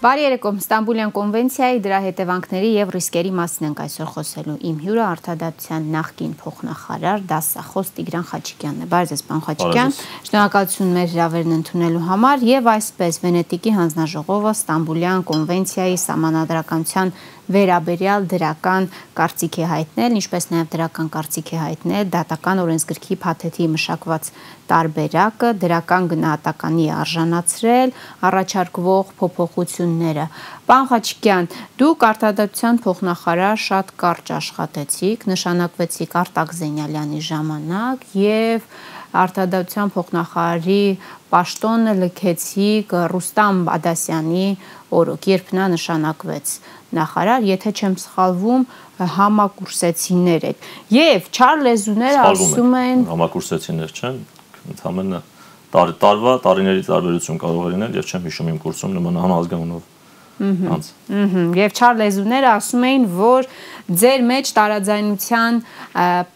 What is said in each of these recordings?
Բարի երեկո, Ստամբուլյան կոնվենցիայի դրա հետևանքների եւ ռիսկերի մասին ենք այսօր խոսելու։ Իմ հյուրը արտադատության նախկին փոխնախարար դասախոս Տիգրան Խաչիկյանն է։ Բարև ձեզ, պարոն Խաչիկյան։ Շնորհակալություն մեր հրավերն ընդունելու համար եւ այսպես Վենետիկի հանձնաժողովը Ստամբուլյան կոնվենցիայի համանadrականության վերաբերյալ դրական կարծիք է հայտնել, ինչպես նաև դրական կարծիք է հայտնել դատական օրենսգրքի փաթեթի մշակված տարբերակը, դրական գնահատականի արժանացրել առաջարկվող փոփոխությունները։ Պան Խաչիկյան, դուք արտադատության փոխնախարար շատ կարճ աշխատեցիք, նշանակվեցիք Արտակ Զենյալյանի ժամանակ եւ արտադատության փոխնախարարի պաշտոնը լքեցիք Ռուստամ Բադասյանի օրոք, երբ նա նշանակվեց նախարար, եթե չեմ սխալվում, համակուրսեցիներ եք։ Եվ չար լեզուները ասում են համակուրսեցիներ չեն, ընդհանրապես տարվա տարիների տարբերություն կարող է լինել, եւ չեմ հիշում իմ կուրսում նման անհազգանունով Անց։ Եվ չար լեզուները ասում էին, որ ձեր մեջ տարաձայնության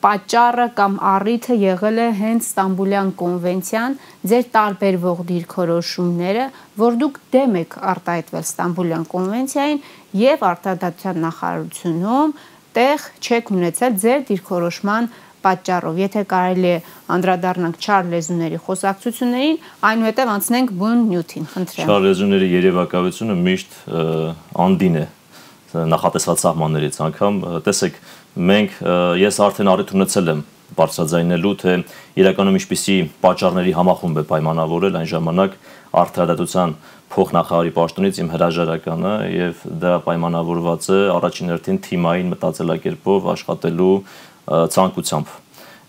պատճառը կամ առիթը եղել է հենց Ստամբուլյան կոնվենցիան, ձեր տարբերվող դիրքորոշումները, որ դուք դեմ եք արտահայտվել Ստամբուլյան կոնվենցիային եւ արտադատության նախարարությունում տեղ չեք ունեցել ձեր դիրքորոշման պատճառով։ Եթե կարելի է անդրադառնանք չար լեզուների խոսակցություններին, այնուհետև անցնենք բուն նյութին, խնդրեմ։ Չար լեզուների երևակայությունը միշտ անդին է նախատեսված սահմաններից անգամ տեսեք մենք ես արդեն առիթ ունեցել եմ բարձրաձայնելու թե իրականում ինչպիսի պատճառների համախումբ է պայմանավորել այն ժամանակ արդարադատության փոխնախարարի պաշտոնից իմ հրաժարականը եւ դա պայմանավորված է առաջին հերթին թիմային մտածելակերպով աշխատելու ցանկությամբ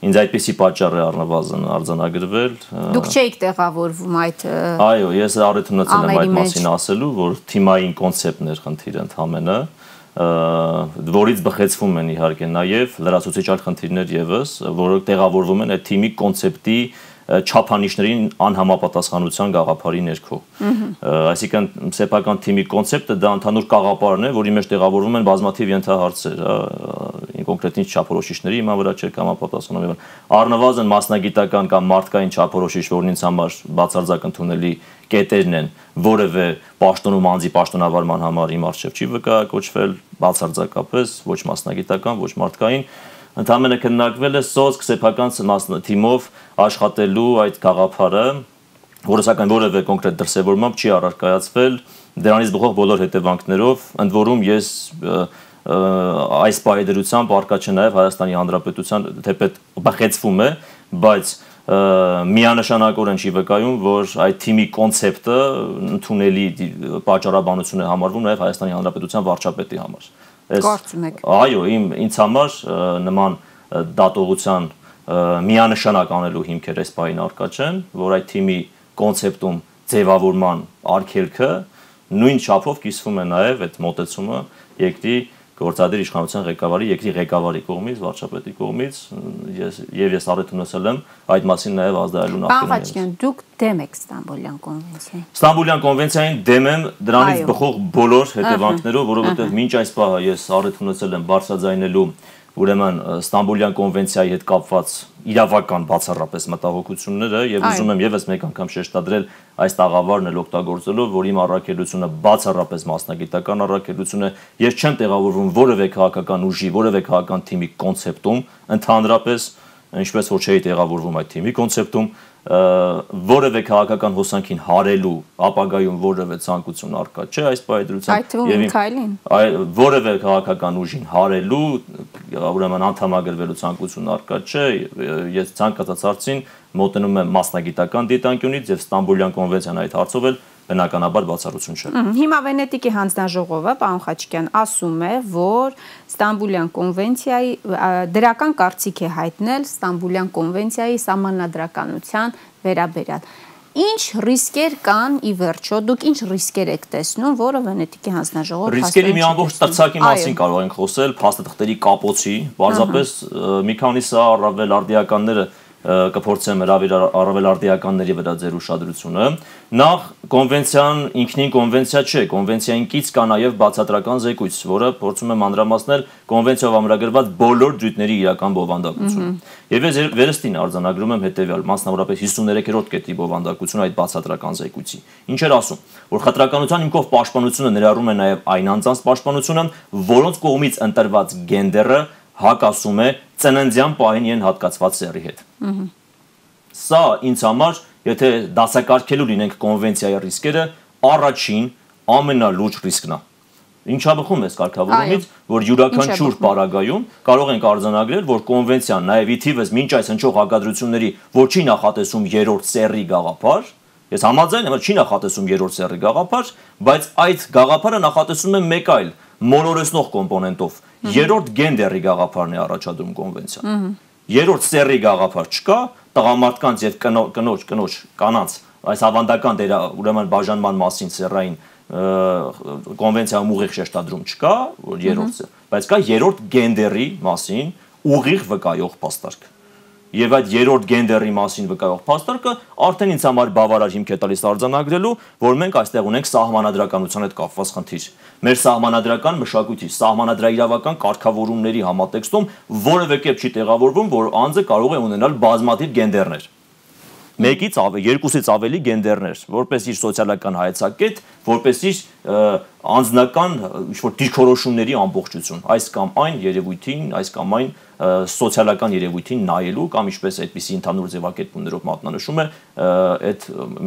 ինձ այդպիսի պատճառ է առնվազն արձանագրվել Դուք չէիք տեղավորվում այդ Այո, ես առիթ ունեցել եմ այդ մասին ասելու, որ թիմային կոնցեպտն էր խնդիրը ընդհանրապես որից բխեցվում են իհարկե նաև լրացուցիչ այլ խնդիրներ եւս, որոնք տեղավորվում են այդ թիմի կոնցեպտի չափանիշներին անհամապատասխանության գաղափարի ներքո։ Այսինքն սեփական թիմի կոնցեպտը դա ընդհանուր գաղափարն է, որի մեջ տեղավորվում են բազմաթիվ ենթահարցեր, կոնկրետ ինչ չափորոշիչների հիմա վրա չէ կամ ապատասխանում եւ առնվազն մասնագիտական կամ մարդկային չափորոշիչ, որն ինձ համար բացարձակ ընդունելի կետերն են, որևէ պաշտոնում անձի պաշտոնավարման համար իմ արժեվ չի վկայակոչվել բացարձակապես ոչ մասնագիտական, ոչ մարդկային ընդհանրապես քննարկվել է սոսկ սեփական թիմով աշխատելու այդ գաղափարը, որը սակայն որևէ կոնկրետ դրսևորմամբ չի առարկայացվել դրանից բխող բոլոր հետևանքներով, ընդ որում ես այս պայդրությամբ արկա չէ նաև Հայաստանի Հանրապետության թեպետ բխեցվում է, բայց միանշանակորեն չի վկայում, որ այդ թիմի կոնցեպտը ընդունելի պատճառաբանություն է համարվում նաև Հայաստանի Հանրապետության վարչապետի համար։ եք։ Այո, իմ ինձ համար նման դատողության միանշանակ անելու հիմքեր այս բային արկա չեն, որ այդ թիմի կոնցեպտում ձևավորման արկելքը նույն չափով կիսվում է նաև այդ մոտեցումը երկրի գործադիր իշխանության ղեկավարի, երկրի ղեկավարի կողմից, վարչապետի կողմից, ես եւ ես առիթ ունեցել եմ այդ մասին նաեւ ազդարելու նախկինում։ Պարոն դուք դեմ եք Ստամբուլյան կոնվենցիային։ Ստամբուլյան կոնվենցիային դեմ եմ դրանից բխող բոլոր հետևանքներով, որովհետեւ մինչ այս պահը ես առիթ ունեցել եմ բարձրաձայնելու ուրեմն Ստամբուլյան կոնվենցիայի հետ կապված իրավական բացառապես մտահոգությունները եւ ուզում եմ եւս մեկ անգամ շեշտադրել այս տաղավարն էլ օգտագործելով, որ իմ առաքելությունը բացառապես մասնագիտական առաքելություն է, ես չեմ տեղավորվում որևէ քաղաքական ուժի, որևէ քաղաքական թիմի կոնցեպտում, ընդհանրապես ինչպես որ չէի տեղավորվում այդ թիմի կոնցեպտում, որևէ քաղաքական հոսանքին հարելու ապագայում որևէ ցանկություն արկա չէ այս պայդրությամբ եւ քայլին որևէ քաղաքական ուժին հարելու ուրեմն անդամագրվելու ցանկություն արկա չէ ես ցանկացած հարցին մոտենում եմ մասնագիտական դիտանկյունից եւ Ստամբուլյան կոնվենցիան այդ հարցով էլ բնականաբար բացառություն չէ։ Հիմա Վենետիկի հանձնաժողովը, պարոն Խաչիկյան, ասում է, որ Ստամբուլյան կոնվենցիայի դրական կարծիք է հայտնել Ստամբուլյան կոնվենցիայի սահմանադրականության վերաբերյալ։ Ինչ ռիսկեր կան ի վերջո, դուք ինչ ռիսկեր եք տեսնում, որը Վենետիկի հանձնաժողովը Ռիսկերի մի ամբողջ տրցակի մասին կարող ենք խոսել, փաստաթղթերի կապոցի, պարզապես մի քանիսը առավել արդիականները կփորձեմ հravirառավել արդիականների վրա ձեր ուշադրությունը։ Նախ կոնվենցիան ինքնին կոնվենցիա չէ, կոնվենցիային կից կա նաև բացատրական զեկույց, որը փորձում է մանրամասնել կոնվենցիայով ամրագրված բոլոր դրույթների իրական բովանդակությունը։ Եվ ես վերստին արձանագրում եմ հետեւյալ, մասնավորապես 53-րդ կետի բովանդակությունը այդ բացատրական զեկույցի։ Ինչ էր ասում, որ խտրականության հիմքով պաշտպանությունը ներառում է նաև այն անձանց պաշտպանությունը, որոնց կողմից ընտրված գենդերը հակասում է ծննդյան պահին իրեն հատկացված սեռի հետ։ Սա ինձ համար, եթե դասակարգելու լինենք կոնվենցիայի ռիսկերը, առաջին ամենալուրջ ռիսկն է։ Ինչա բխում է կարգավորումից, որ յուրաքանչյուր պարագայում կարող ենք արձանագրել, որ կոնվենցիան նաև ի թիվս մինչ այս հնչող հակադրությունների որ չի նախատեսում երրորդ սեռի գաղափար, ես համաձայն եմ, չի նախատեսում երրորդ սեռի գաղափար, բայց այդ գաղափարը նախատեսում է մեկ այլ մոլորեսնող կոմպոնենտով երրորդ գենդերի գաղափարն է առաջադրում կոնվենցիան։ Երրորդ սեռի գաղափար չկա, տղամարդկանց եւ կնոջ կնոջ կանանց այս ավանդական դեր ուրեմն բաժանման մասին սեռային կոնվենցիայում ուղիղ շեշտադրում չկա, որ երրորդ, բայց կա երրորդ գենդերի մասին ուղիղ վկայող փաստարկ եւ այդ երրորդ գենդերի մասին վկայող փաստարկը արդեն ինձ համար բավարար հիմք է տալիս արձանագրելու, որ մենք այստեղ ունենք սահմանադրականության հետ կապված խնդիր։ Մեր սահմանադրական մշակույթի, սահմանադրաիրավական կարգավորումների համատեքստում որևէ կերպ չի տեղավորվում, որ անձը կարող է ունենալ բազմաթիվ գենդերներ մեկից ավելի երկուսից ավելի գենդերներ, որպես իր սոցիալական հայեցակետ, որպես իր անձնական ինչ որ դիրքորոշումների ամբողջություն, այս կամ այն երևույթին, այս կամ այն սոցիալական երևույթին նայելու կամ ինչպես այդպիսի ընդհանուր ձևակերպումներով մատնանշում է այդ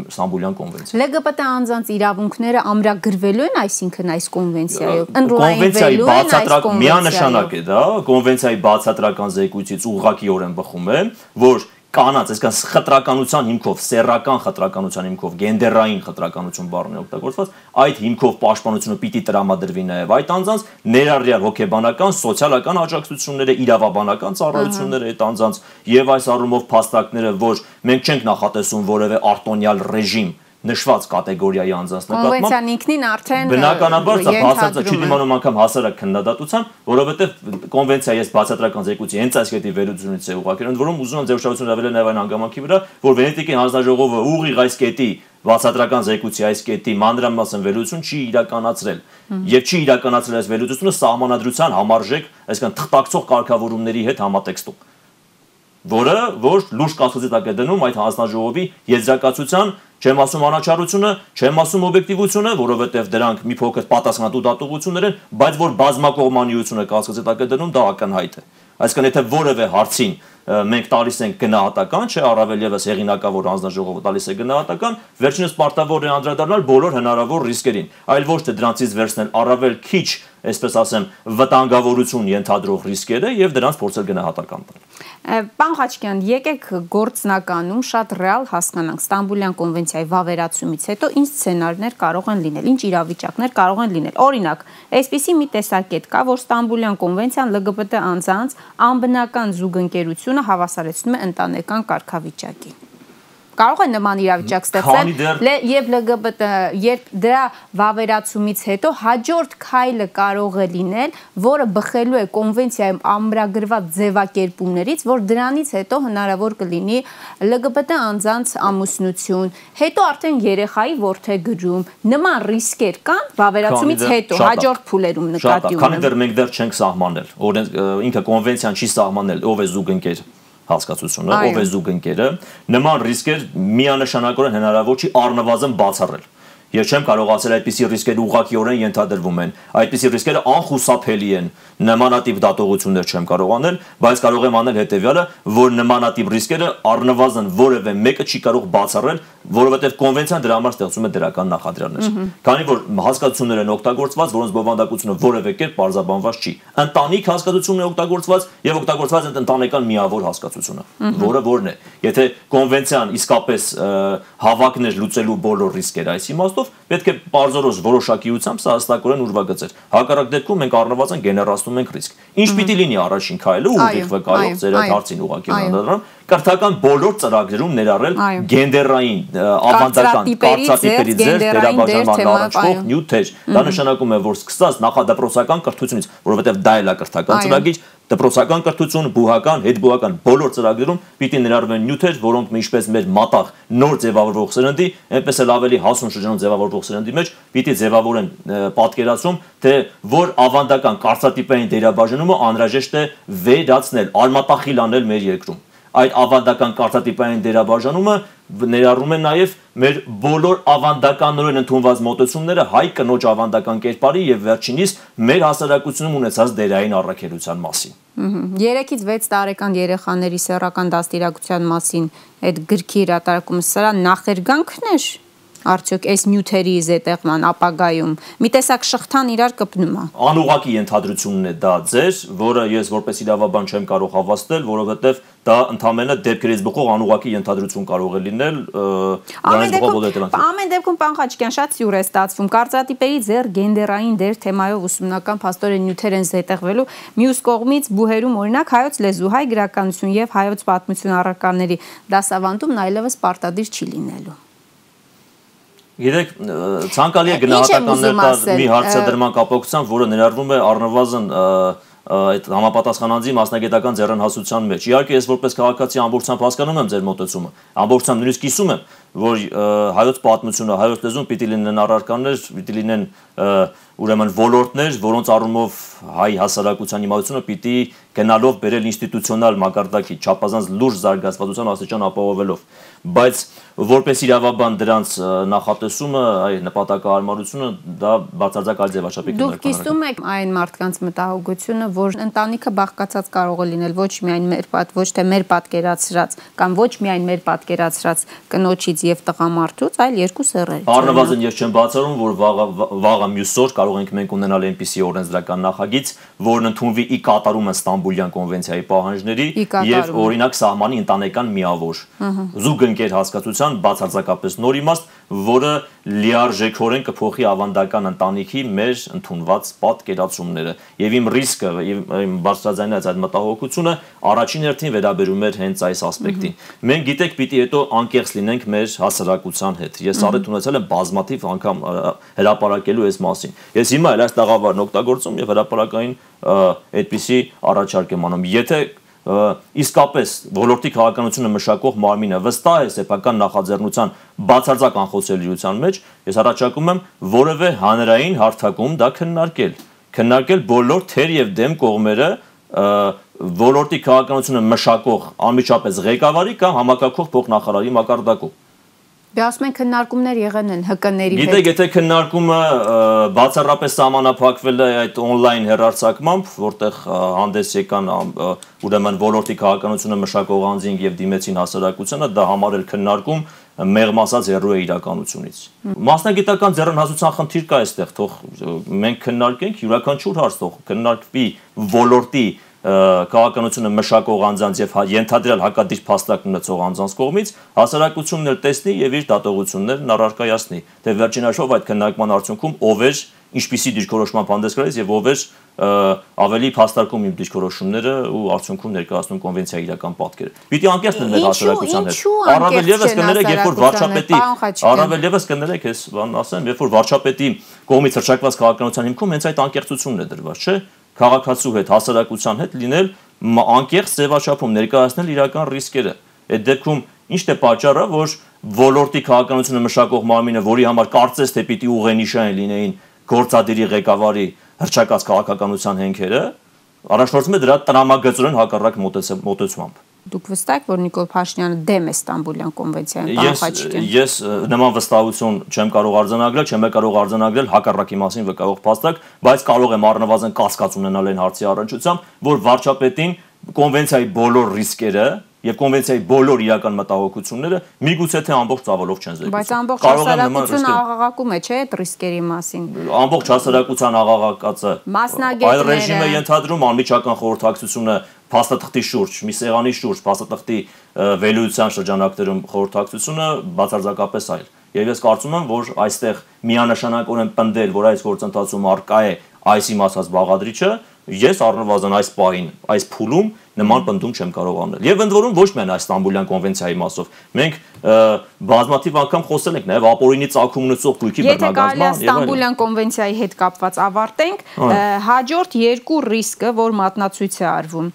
Ստամբուլյան կոնվենցիա։ LGBT անձանց իրավունքները ամրագրվելու են, այսինքն այս կոնվենցիայով, ընրոյնվելու են այս կոնվենցիայով։ Միանշանակ է դա, կոնվենցիայի բացատրական զեկույցից ուղղակիորեն բխում է, որ կանանց, այսինքն խտրականության հիմքով, սեռական խտրականության հիմքով, գենդերային խտրականություն բառն է օգտագործված, այդ հիմքով պաշտպանությունը պիտի տրամադրվի նաև այդ անձանց ներառյալ հոգեբանական, սոցիալական աջակցությունները, իրավաբանական ծառայությունները այդ անձանց եւ այս առումով փաստարկները, որ մենք չենք նախատեսում որևէ արտոնյալ ռեժիմ նշված կատեգորիայի անձանց նկատմամբ կոնվենցիան ինքնին արդեն բնականաբար սա բացատրը չի դիմանում անգամ հասարակ քննադատության, որովհետև կոնվենցիայի այս բացատրական զեկույցի հենց այս կետի վերությունից է ուղղակի, ընդ որում ուզում եմ ձեր ուշադրությունը հավելել նաև այն հանգամանքի վրա, որ Վենետիկի հանձնաժողովը ուղիղ այս կետի բացատրական զեկույցի այս կետի մանրամասն վերլուծություն չի իրականացրել եւ չի իրականացրել այս վերլուծությունը սահմանադրության համարժեք, այսինքն թղթակցող կարգավորումների հետ համատեքստում որը որ լուրջ կասկածի տակ է դնում այդ հանձնաժողովի եզրակացության Չեմ ասում անաչառությունը, չեմ ասում օբյեկտիվությունը, որովհետև դրանք մի փոքր պատասխանատու դատողություններ են, բայց որ բազմակողմանիությունը կասկածի տակ է դնում, դա ակնհայտ է։ Այսինքն եթե որևէ հարցին մենք տալիս ենք գնահատական, չէ, առավել եւս հեղինակավոր հանձնաժողովը տալիս է գնահատական, վերջինս պարտավոր է անդրադառնալ բոլոր հնարավոր ռիսկերին, այլ ոչ թե դրանցից վերցնել առավել քիչ այսպես ասեմ, վտանգավորություն ենթադրող ռիսկերը եւ դրանց փորձել գնահատական տալ։ Պան Խաչկյան, եկեք գործնականում շատ ռեալ հասկանանք Ստամբուլյան կոնվենցիայի վավերացումից հետո ինչ սցենարներ կարող են լինել, ինչ իրավիճակներ կարող են լինել։ Օրինակ, այսպիսի մի տեսակետ կա, որ Ստամբուլյան կոնվենցիան LGBT անձանց անբնական զուգընկերությունը հավասարեցնում է ընտանեկան կարգավիճակին կարող է նման իրավիճակ ստեղծել եւ ԼԳԲՏ երբ դրա վավերացումից հետո հաջորդ քայլը կարող է լինել, որը բխելու է կոնվենցիայում ամրագրված ձևակերպումներից, որ դրանից հետո հնարավոր կլինի ԼԳԲՏ անձանց ամուսնություն, հետո արդեն երեխայի ворթեգրում։ Նման ռիսկեր կան վավերացումից հետո հաջորդ փուլերում նկատի ունեմ։ Շատ, քանի դեռ մենք դեռ չենք սահմանել, օրենք ինքը կոնվենցիան չի սահմանել, ով է զուգընկեր հասկացությունը, ով է զուգընկերը, նման ռիսկեր միանշանակորեն հնարավոր չի առնվազն բացառել եւ չեմ կարող ասել այդպիսի ռիսկեր ուղղակիորեն ենթադրվում են։ Այդպիսի ռիսկերը անխուսափելի են։ Նմանատիպ դատողություններ չեմ կարող անել, բայց կարող եմ անել հետեւյալը, որ նմանատիպ ռիսկերը առնվազն որևէ մեկը չի կարող բացառել, որովհետեւ կոնվենցիան դրա համար ստեղծում է դրական նախադրյալներ։ Քանի որ հասկացություններ են օգտագործված, որոնց բովանդակությունը որևէ կերպ բարձաբանված չի։ Ընտանիք հասկացությունն է օգտագործված եւ օգտագործված են ընտանեկան միավոր հասկացությունը, որը որն է։ Եթե կոնվենցիան իսկապես հավակներ լուծելու բոլոր ռիսկերը այս իմաստ իմաստով պետք է բարձրոս որոշակիությամբ սա հստակորեն ուրվագծեր։ Հակառակ դեպքում մենք առնվազն գեներացնում ենք ռիսկ։ Ինչ պիտի լինի առաջին քայլը ուղիղ վկայող ձեր այդ հարցին ուղղակի անդրադառնամ, կրթական բոլոր ծրագրերում ներառել գենդերային ավանդական կարծրատիպերից ձեր դերաբաժանման առնչվող նյութեր։ Դա նշանակում է, որ սկսած նախադպրոցական կրթությունից, որովհետև դա էլ է կրթական ծրագիր, դպրոցական կրթություն, բուհական, հետբուհական բոլոր ծրագրերում պիտի ներառվեն նյութեր, որոնք ինչպես մեր մատաղ նոր ձևավորվող սերնդի, այնպես էլ ավելի հասուն շրջանում ձևավորվող սերնդի մեջ պիտի ձևավորեն պատկերացում, թե որ ավանդական կարծատիպային դերաբաժանումը անհրաժեշտ է վերացնել, արմատախիլ անել մեր երկրում այդ ավանդական կարծատիպային դերաբաժանումը ներառում է նաև մեր բոլոր ավանդականորեն ընդունված մոտեցումները հայ կնոջ ավանդական կերպարի եւ վերջինիս մեր հասարակությունում ունեցած դերային առաքելության մասին։ 3-ից 6 տարեկան երեխաների սեռական դաստիարակության մասին այդ գրքի հրատարակումը սրա նախերգանքն էր արդյոք այս նյութերի զետեղման ապագայում մի տեսակ շղթան իրար կպնում է անուղակի ենթադրությունն է դա ձեր որը ես որպես իրավաբան չեմ կարող հավաստել որովհետև դա ընդամենը դեպքերից բխող անուղակի ենթադրություն կարող է լինել դրանից բխող բոլետրանք ամեն դեպքում պան Խաչիկյան շատ սյուր է ստացվում կարծրատիպերի ձեր գենդերային դեր թեմայով ուսումնական փաստորեն նյութեր են զետեղվելու մյուս կողմից բուհերում օրինակ հայոց լեզու հայ գրականություն եւ հայոց պատմություն առարկաների դասավանդումն այլևս պարտադիր չի լինելու Գիտեք, ցանկալի է գնահատականներ տալ մի հարցադրման կապակցությամբ, որը ներառվում է առնվազն այդ համապատասխանանձի մասնագիտական ձեռնհասության մեջ։ Իհարկե ես որպես քաղաքացի ամբողջությամբ հասկանում եմ ձեր մոտեցումը։ Ամբողջությամբ նույնիսկ կիսում եմ, որ հայոց պատմությունը, հայոց լեզուն պիտի լինեն առարկաներ, պիտի լինեն ուրեմն ոլորտներ, որոնց առումով հայ հասարակության իմացությունը պիտի գնալով բերել ինստիտուցիոնալ մակարդակի չափազանց լուրջ զարգացվածության աստիճան ապահովելով բայց որպես իրավաբան դրանց նախատեսումը, այ նպատակահարմարությունը դա բացարձակ այլ ձևաչափի կներկայացնում։ Դուք կիսում եք այն մարդկանց մտահոգությունը, որ ընտանիքը բաղկացած կարող է լինել ոչ միայն մեր պատ, ոչ թե մեր պատկերացրած կամ ոչ միայն մեր պատկերացրած կնոջից եւ տղամարդուց, այլ երկու սեռեր։ Առնվազն ես չեմ բացառում, որ վաղը վաղը մյուս օր կարող ենք մենք ունենալ այնպիսի օրենսդրական նախագիծ, որն ընդունվի ի կատարումը Ստամբուլյան կոնվենցիայի պահանջների եւ օրինակ սահմանի ընտանեկան միավոր։ Զուգ ընկեր հասկացության բացարձակապես նոր իմաստ, որը լիարժեքորեն կփոխի ավանդական ընտանիքի մեր ընդունված պատկերացումները։ Եվ իմ ռիսկը եւ իմ բարձրաձայնած այդ մտահոգությունը առաջին հերթին վերաբերում էր հենց այս ասպեկտին։ Մենք գիտեք, պիտի հետո անկեղծ լինենք մեր հասարակության հետ։ Ես առիթ ունեցել եմ բազմաթիվ անգամ հրապարակելու այս մասին։ Ես հիմա էլ այս տաղավարն օգտագործում եւ հրապարակային այդպիսի առաջարկ եմ անում։ Եթե իսկապես ոլորտի քաղաքականությունը մշակող մարմինը վստահ է սեփական նախաձեռնության բացարձակ անխոցելիության մեջ, ես առաջարկում եմ որևէ հանրային հարթակում դա քննարկել։ Քննարկել բոլոր թեր եւ դեմ կողմերը ոլորտի քաղաքականությունը մշակող անմիջապես ղեկավարի կամ համակարգող փոխնախարարի մակարդակում։ Դե ասում են քննարկումներ եղել են ՀԿ-ների հետ։ Գիտեք, եթե քննարկումը բացառապես սահմանափակվել է այդ on-line հերարցակմամբ, որտեղ հանդես եկան ուրեմն ոլորտի քաղաքականությունը մշակող անձինք եւ դիմեցին հասարակությանը, դա համարել քննարկում մեղմ ասած հերո է իրականությունից։ Մասնագիտական ձեռնհասության խնդիր կա այստեղ, թող մենք քննարկենք յուրաքանչյուր հարց թող քննարկվի ոլորտի քաղաքականությունը մշակող անձանց եւ հա, ենթադրյալ հակադիր փաստակ ունեցող անձանց կողմից հասարակությունն էլ տեսնի եւ իր դատողություններն առարկայացնի թե վերջին հաշվով այդ քննարկման արդյունքում ով էր ինչպիսի դիրքորոշման հանդես գալիս եւ ով էր ավելի փաստարկում իմ դիրքորոշումները ու արդյունքում ներկայացնում կոնվենցիայի իրական պատկերը։ Պիտի անկեղծ լինենք հասարակության հետ։ Առավել եւս կներեք, երբ որ վարչապետի առավել եւս կներեք, ես բան ասեմ, երբ որ վարչապետի կողմից հրճակված քաղաքականության հիմքում հենց այդ անկեղծությունն է դրված, չէ՞ քաղաքացու հետ, հասարակության հետ լինել անկեղծ ձևաչափում ներկայացնել իրական ռիսկերը։ Այդ դեպքում ի՞նչն է պատճառը, որ ոլորտի քաղաքականությունը մշակող մարմինը, որի համար կարծես թե պիտի ուղենիշային լինեին գործադիրի ղեկավարի հրճակած քաղաքականության հենքերը, առաջնորդվում է դրա տրամագծորեն հակառակ մոտեցումամբ։ Դուք վստահ եք, որ Նիկոլ Փաշինյանը դեմ է Ստամբուլյան կոնվենցիային, պարոն Խաչիկյան։ Ես նման վստահություն չեմ կարող արձանագրել, չեմ կարող արձանագրել հակառակի մասին վկայող փաստակ, բայց կարող եմ առնվազն կասկած ունենալ այն հարցի առնչությամբ, որ վարչապետին կոնվենցիայի բոլոր ռիսկերը եւ կոնվենցիայի բոլոր իրական մտահոգությունները միգուցե թե ամբողջ ծավալով չեն զեկուցում։ Բայց ամբողջ հասարակությունը աղաղակում է, չէ՞, այդ ռիսկերի մասին։ Ամբողջ հասարակության աղաղակածը այլ ռեժիմը ենթադրում անմիջական խորհրդակցությունը փաստաթղթի շուրջ, մի սեղանի շուրջ փաստաթղթի վելույթության շրջանակներում խորհրդակցությունը բացարձակապես այլ։ Եվ ես կարծում եմ, որ այստեղ միանշանակորեն պնդել, որ այս գործընթացում արկա է այս իմացած բաղադրիչը, ես առնվազն այս պահին, այս փուլում նման պնդում չեմ կարող անել։ Եվ ընդ որում ոչ միայն այս Ստամբուլյան կոնվենցիայի մասով։ Մենք բազմաթիվ անգամ խոսել ենք նաև ապօրինի ցակում ունեցող գույքի բռնագազման եւ Ստամբուլյան կոնվենցիայի հետ կապված ավարտենք, հաջորդ երկու ռիսկը, որ մատնացույց է արվում,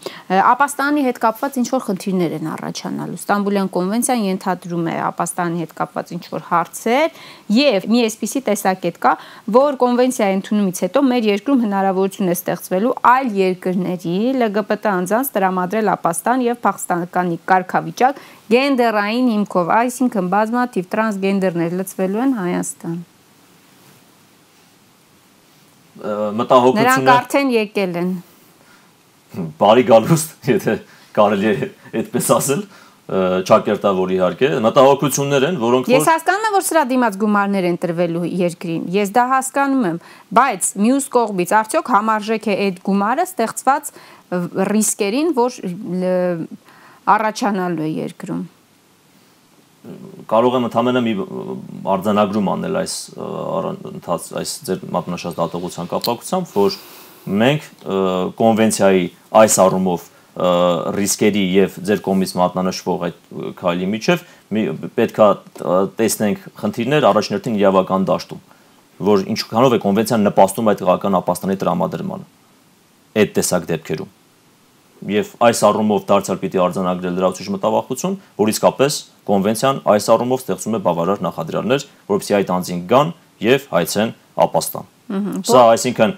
ապաստանի հետ կապված ինչ որ խնդիրներ են առաջանալու։ Ստամբուլյան կոնվենցիան ենթադրում է ապաստանի հետ կապված ինչ որ հարցեր եւ մի էսպիսի տեսակետ կա, որ կոնվենցիայի ընդունումից հետո մեր երկրում հնարավորություն է ստեղծվելու այլ երկրների ԼԳԲՏ անձանց տրամադրել ապաստան եւ փախստանկանի կարգավիճակ գենդերային հիմքով, այսինքն բազմաթիվ տրանսգենդերներ լծվելու են Հայաստան։ Մտահոգությունը Նրանք արդեն եկել են։ Բարի գալուստ, եթե կարելի է այդպես ասել ճակերտավոր իհարկե մտահոգություններ են, որոնք Ես հասկանում եմ, որ սրա դիմաց գումարներ են տրվելու երկրին։ Ես դա հասկանում եմ, բայց մյուս կողմից արդյոք համարժեք է այդ գումարը ստեղծված ռիսկերին, որ առաջանալու է երկրում կարող եմ ընդհանրապես մի արձանագրում անել այս ընթաց այս ձեր մատնաշած դատողության կապակցությամբ, որ մենք կոնվենցիայի այս առումով ռիսկերի եւ ձեր կողմից մատնանշվող այդ քայլի միջև պետքա տեսնենք խնդիրներ առաջնորդին իրավական դաշտում, որ ինչքանով է կոնվենցիան նպաստում այդ քաղաքական ապաստանի տրամադրմանը այդ տեսակ դեպքերում եւ այս առումով դարձյալ պիտի արձանագրել լրացուցիչ մտավախություն, որ իսկապես կոնվենցիան այս առումով ստեղծում է բավարար նախադրյալներ, որովհետեւ այդ անձին գան եւ հայցեն ապաստան։ Սա այսինքն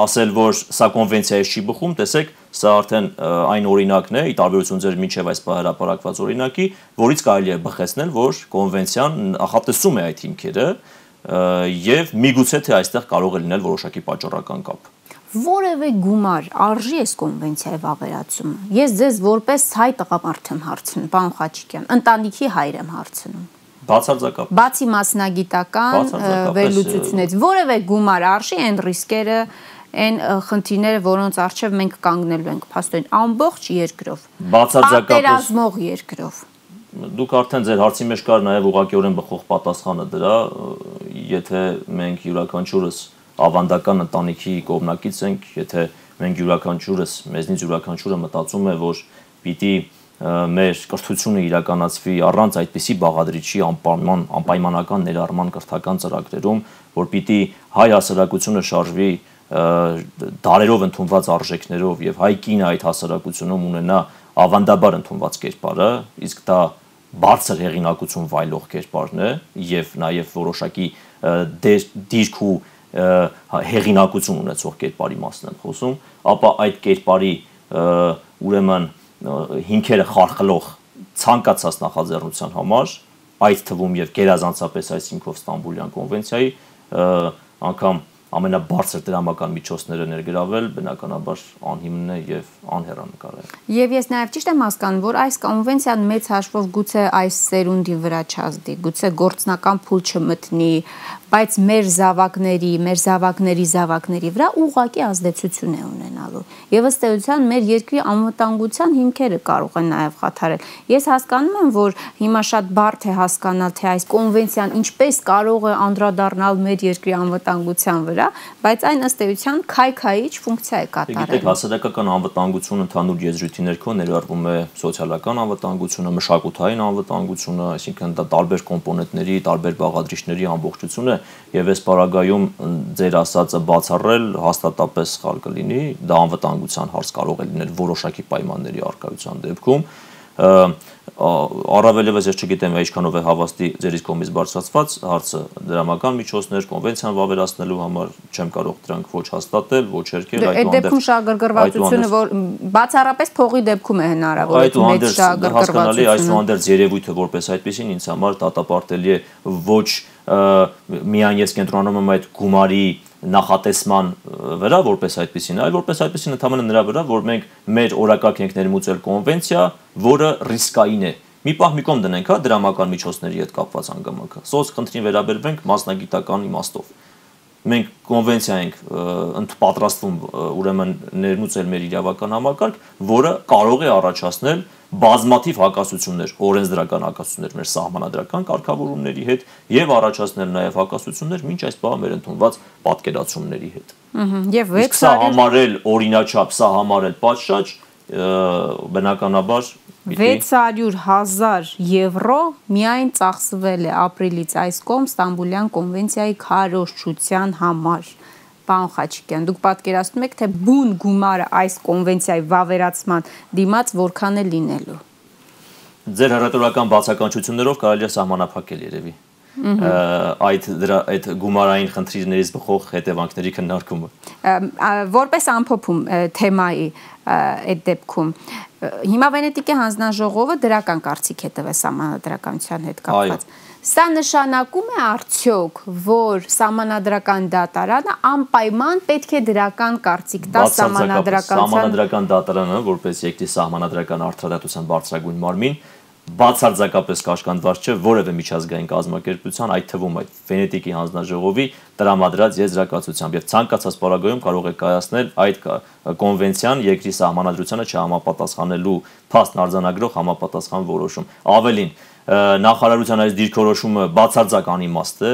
ասել, որ սա կոնվենցիայի չի բխում, տեսեք, սա արդեն այն օրինակն է, ի տարբերություն ձեր միջև այս հրապարակված օրինակի, որից կարելի է բխեցնել, որ կոնվենցիան նախատեսում է այդ հիմքերը եւ միգուցե թե այստեղ կարող է լինել որոշակի պատճառական կապ որևէ գումար արժի այս կոնվենցիայի վավերացումը։ Ես ձեզ որպես հայ տղամարդ եմ հարցնում, պարոն Խաչիկյան, ընտանիքի հայր եմ հարցնում։ Բացարձակապես։ Բացի մասնագիտական վերլուծությունից, որևէ գումար արժի այն ռիսկերը, այն խնդիրները, որոնց արժև մենք կանգնելու ենք, փաստորեն ամբողջ երկրով։ Բացարձակապես։ Պատերազմող երկրով դուք արդեն ձեր հարցի մեջ կար նաև ուղղակիորեն բխող պատասխանը դրա, եթե մենք յուրաքանչյուրս ավանդական ընտանիքի կողմնակից ենք, եթե մենք յուրաքանչյուրս, մեզնից յուրաքանչյուրը մտածում է, որ պիտի մեր կրթությունը իրականացվի առանց այդպիսի բաղադրիչի անպայման անպայմանական ներառման կրթական ծրագրերում, որ պիտի հայ հասարակությունը շարժվի դարերով ընդունված արժեքներով եւ հայ կինը այդ հասարակությունում ունենա ավանդաբար ընդունված կերպարը, իսկ դա բարձր հեղինակություն վայելող կերպարն է եւ նաեւ որոշակի դիրք ու հեղինակություն ունեցող կերպարի մասն եմ խոսում, ապա այդ կերպարի ուրեմն հիմքերը խարխլող ցանկացած նախաձեռնության համար, այդ թվում եւ գերազանցապես այս հիմքով Ստամբուլյան կոնվենցիայի անգամ ամենաբարձր դրամական միջոցները ներգրավել բնականաբար անհիմն է եւ անհեռանկար է։ Եվ ես նաեւ ճիշտ եմ հասկանում, որ այս կոնվենցիան մեծ հաշվով գուցե այս սերունդի վրա չազդի, գուցե գործնական փուլ չմտնի, բայց մեր զավակների, մեր զավակների զավակների վրա ուղղակի ազդեցություն է ունենալու։ Եվ ըստ էության մեր երկրի անվտանգության հիմքերը կարող են նաև խաթարել։ Ես հասկանում եմ, որ հիմա շատ բարդ է հասկանալ, թե այս կոնվենցիան ինչպես կարող է անդրադառնալ մեր երկրի անվտանգության վրա, բայց այն ըստ էության քայքայիչ ֆունկցիա է կատարել։ Գիտեք, հասարակական անվտանգություն ընդհանուր եզրույթի ներքո ներառվում է սոցիալական անվտանգությունը, մշակութային անվտանգությունը, այսինքն դա տարբեր կոմպոնենտների, տարբեր բաղադրիչների ամբողջությունը եւ այս պարագայում ձեր ասածը բացառել հաստատապես սխալ կլինի, դա անվտանգության հարց կարող է լինել որոշակի պայմանների արկայության դեպքում առավելևս ես չգիտեմ ինչքանով է հավաստի ձերից կողմից բարձրացված հարցը դրամական միջոցներ կոնվենցիան վավերացնելու համար չեմ կարող դրանք ոչ հաստատել, ոչ երկել, դե, այդ դեպքում շահագրգռվածությունը որ բացառապես փողի դեպքում է հնարավոր այդ շահագրգռվածությունը այսուհանդերձ երևույթը որպես այդպեսին ինձ համար դատապարտելի է ոչ միայն ես կենտրոնում եմ այդ գումարի նախատեսման վրա որպես այդպեսին, այլ որպես այդպեսին ընդհանրապես նրա վրա, որ մենք մեր օրակարգ ենք ներմուծել կոնվենցիա, որը ռիսկային է։ Մի պահ մի կողմ դնենք, հա, դրամական միջոցների հետ կապված հանգամանքը։ Սոց խնդրին վերաբերվենք մասնագիտական իմաստով մենք կոնվենցիա ենք պատրաստվում ուրեմն ներմուծել մեր իրավական համակարգ, որը կարող է առաջացնել բազմաթիվ հակասություններ, օրենսդրական հակասություններ մեր սահմանադրական կարգավորումների հետ եւ առաջացնել նաեւ հակասություններ ոչ այս բանը մեր ընդունված պատկերացումների հետ։ Ահա եւ 600 սա համարել օրինաչափ, սա համարել պատշաճ բնականաբար 600.000 եվրո միայն ծախսվել է ապրիլից այս կողմ Ստամբուլյան կոնվենցիայի քարոշչության համար։ Պարոն Խաչիկյան, դուք պատկերացնում եք, թե բուն գումարը այս կոնվենցիայի վավերացման դիմաց որքան է լինելու։ Ձեր հրատորական բացականչություններով կարելի է սահմանափակել երևի այդ դրա այդ գումարային խնդիրներից բխող հետևանքների քննարկումը որպես ամփոփում թեմայի այդ դեպքում հիմա Վենետիկի հանձնաժողովը դրական կարծիք է տվել համանդրականության հետ կապված Սա նշանակում է արդյոք, որ համանadrական դատարանը անպայման պետք է դրական կարծիք տա համանadrականության Համանadrական դատարանը, որպես երկրի համանadrական արդարադատության բարձրագույն մարմին, բացարձակապես կաշկանդված չէ որևէ միջազգային կազմակերպության, այդ թվում այդ Վենետիկի հանձնաժողովի տրամադրած եզրակացությամբ եւ ցանկացած պարագայում կարող է կայացնել այդ կոնվենցիան երկրի սահմանադրությանը չհամապատասխանելու փաստն արձանագրող համապատասխան որոշում։ Ավելին, նախարարության այս դիրքորոշումը բացարձակ անիմաստ է,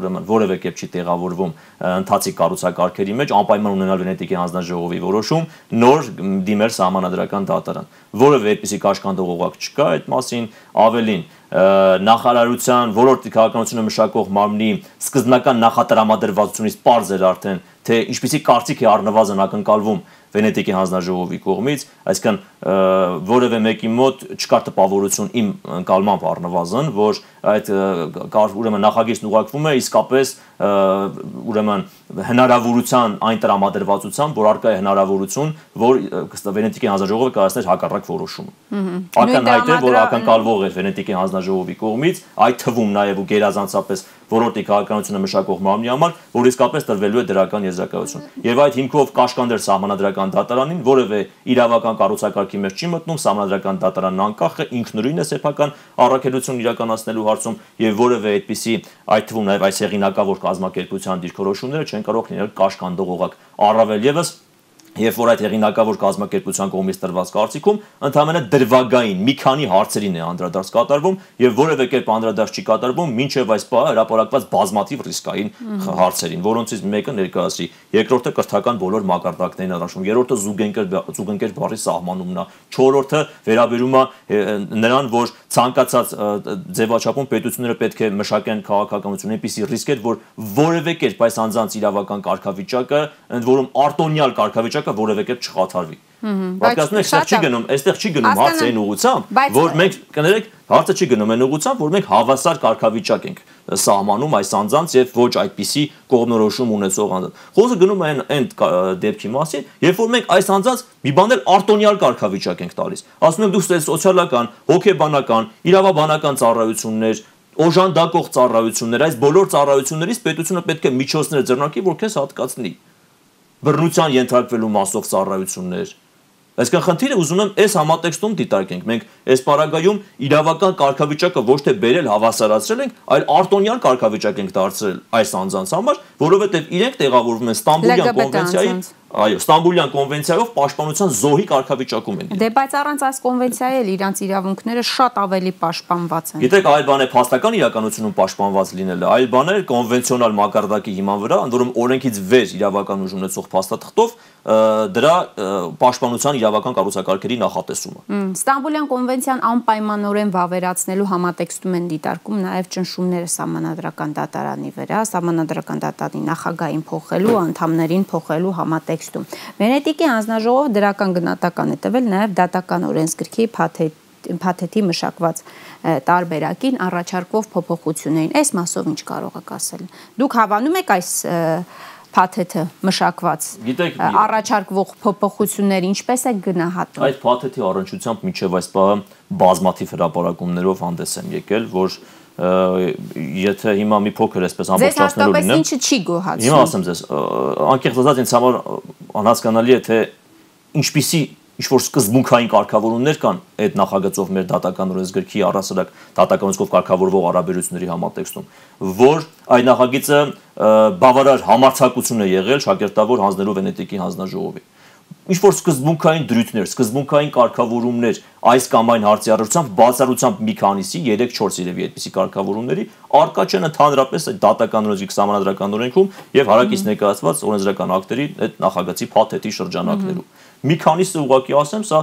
ուրեմն որևէ կերպ չի տեղավորվում ընթացիկ կառուցակարգերի մեջ, անպայման ունենալ Վենետիկի հանձնաժողովի որոշում, նոր դիմեր սահմանադրական դատարան։ Որևէ այդպիսի կաշկանդող օղակ չկա այդ մասին, ավելին նախարարության ոլորտի քաղաքականությունը մշակող մարմնի սկզբնական նախատրամադրվածությունից པարզ էր արդեն թե ինչպիսի կարծիք է առնվազն ակնկալվում Վենետիկի հանձնաժողովի կողմից, այսինքն որևէ մեկի մոտ չկար տպավորություն իմ ընկալմամբ առնվազն, որ այդ ուրեմն նախագիծն ուղարկվում է իսկապես ուրեմն հնարավորության այն տրամադրվածության, որ արկա է հնարավորություն, որ Վենետիկի հանձնաժողովը կայացներ հակառակ որոշումը։ Ակնհայտ է, որ ակնկալվող էր Վենետիկի հանձնաժողովի կողմից, այդ թվում նաև ու գերազանցապես որոտի քաղաքականությունը մշակող մարմնի համար, որ իսկապես տրվելու է դրական եզրակացություն։ Եվ այդ հիմքով կաշկանդեր սահմանադրական դատարանին որևէ իրավական կառուցակարգի մեջ չի մտնում, սահմանադրական դատարանն անկախ է, ինքնուրույն է սեփական առաքելություն իրականացնելու հարցում եւ որևէ այդպիսի այդ թվում նաեւ այս հեղինակավոր կազմակերպության դիրքորոշումները չեն կարող լինել կաշկանդող օղակ։ Առավել եւս Երբ որ այդ հեղինակավոր կազմակերպության կողմից տրված կարծիքում ընդհանրապես դրվագային մի քանի հարցերին է անդրադարձ կատարվում եւ որևէ կերպ անդրադարձ չի կատարվում մինչեւ այս պահը հրապարակված բազմաթիվ ռիսկային հարցերին, որոնցից մեկը ներկայացրի, երկրորդը կրթական բոլոր մակարդակներին առնչվում, երրորդը զուգընկեր զուգընկեր բառի սահմանումն է, չորրորդը վերաբերում է նրան, որ ցանկացած ձևաչափում պետությունները պետք է մշակեն քաղաքականություն այնպիսի ռիսկեր, որ որևէ կերպ այս անձանց իրավական կարգավիճակը ընդ որում արտոնյալ կարգավիճակ կարգավիճակը որևէ կերպ չխաթարվի։ Պատկերացնում եք, այստեղ չի գնում, այստեղ չի գնում հարցը այն ուղությամբ, որ մենք կներեք, հարցը չի գնում այն ուղությամբ, որ մենք հավասար կարգավիճակ ենք սահմանում այս անձանց եւ ոչ այդպիսի կողմնորոշում ունեցող անձանց։ Խոսքը գնում է այն այն դեպքի մասին, երբ որ մենք այս անձանց մի բան էլ արտոնյալ կարգավիճակ ենք տալիս։ Ասում ենք դուք սոցիալական, հոգեբանական, իրավաբանական ծառայություններ, օժանդակող ծառայություններ, այս բոլոր ծառայություններից պետությունը պետք է միջոցներ ձեռնարկի, որ քեզ հատկացնի բռնության ենթարկվելու մասով ծառայություններ Այսինքն խնդիրը ուզում եմ այս համատեքստում դիտարկենք։ Մենք այս պարագայում իրավական կարգավիճակը ոչ թե բերել հավասարացրել ենք, այլ արտոնյալ կարգավիճակ ենք դարձրել այս անձանց համար, որովհետև իրենք տեղավորվում են Ստամբուլյան կոնվենցիայի Այո, Ստամբուլյան կոնվենցիայով պաշտպանության զոհի կարգավիճակում են։ Դե բայց առանց այս կոնվենցիայի էլ իրանց իրավունքները շատ ավելի պաշտպանված են։ Գիտեք, այլ բան է փաստական իրականությունում պաշտպանված լինելը, այլ բան է կոնվենցիոնալ մակարդակի հիման վրա, ընդ որում օրենքից վեր իրավական ուժ ունեցող փաստաթղթով դրա պաշտպանության իրավական կառուցակարգերի նախատեսումը։ Ստամբուլյան կոնվենցիան անպայմանորեն վավերացնելու համատեքստում են դիտարկում նաև ճնշումները համանadrական դատարանի վրա, համանadrական դատարանի նախագահին փոխելու, անդամներին փոխելու համատեքստ տեքստում։ Վենետիկի հանձնաժողովը դրական գնահատական է տվել նաև դատական օրենսգրքի փաթեթ փաթեթի մշակված տարբերակին առաջարկվող փոփոխություններին։ Այս մասով ինչ կարող եք ասել։ Դուք հավանում եք այս փաթեթը մշակված առաջարկվող փոփոխությունները ինչպես է գնահատում այդ փաթեթի առնչությամբ միջև այս բանը բազմաթիվ հրապարակումներով հանդես են եկել որ եթե հիմա մի փոքր էսպես ամբողջացնելու լինեմ։ Ձեզ հատկապես ինչը չի գոհացում։ Հիմա ասեմ ձեզ, անկեղծ ասած ինձ համար անհասկանալի է թե ինչպիսի ինչ որ սկզբունքային կարգավորումներ կան այդ նախագծով մեր դատական օրենսգրքի առասարակ դատականությամբ կարգավորվող հարաբերությունների համատեքստում, որ այդ նախագիծը բավարար համարձակություն է եղել շագերտավոր հանձնելու Վենետիկի հանձնաժողովի ինչ որ սկզբունքային դրույթներ, սկզբունքային կարգավորումներ այս կամ այն հարցի առնչությամբ բացառությամբ մի քանիսի 3-4 երևի այդպիսի կարգավորումների արկա չեն ընդհանրապես այդ դատական օրենքի համանդրական օրենքում եւ հարակից ներկայացված օրենսդրական ակտերի այդ նախագծի փաթեթի շրջանակներում։ Մի քանիսը ուղղակի ասեմ, սա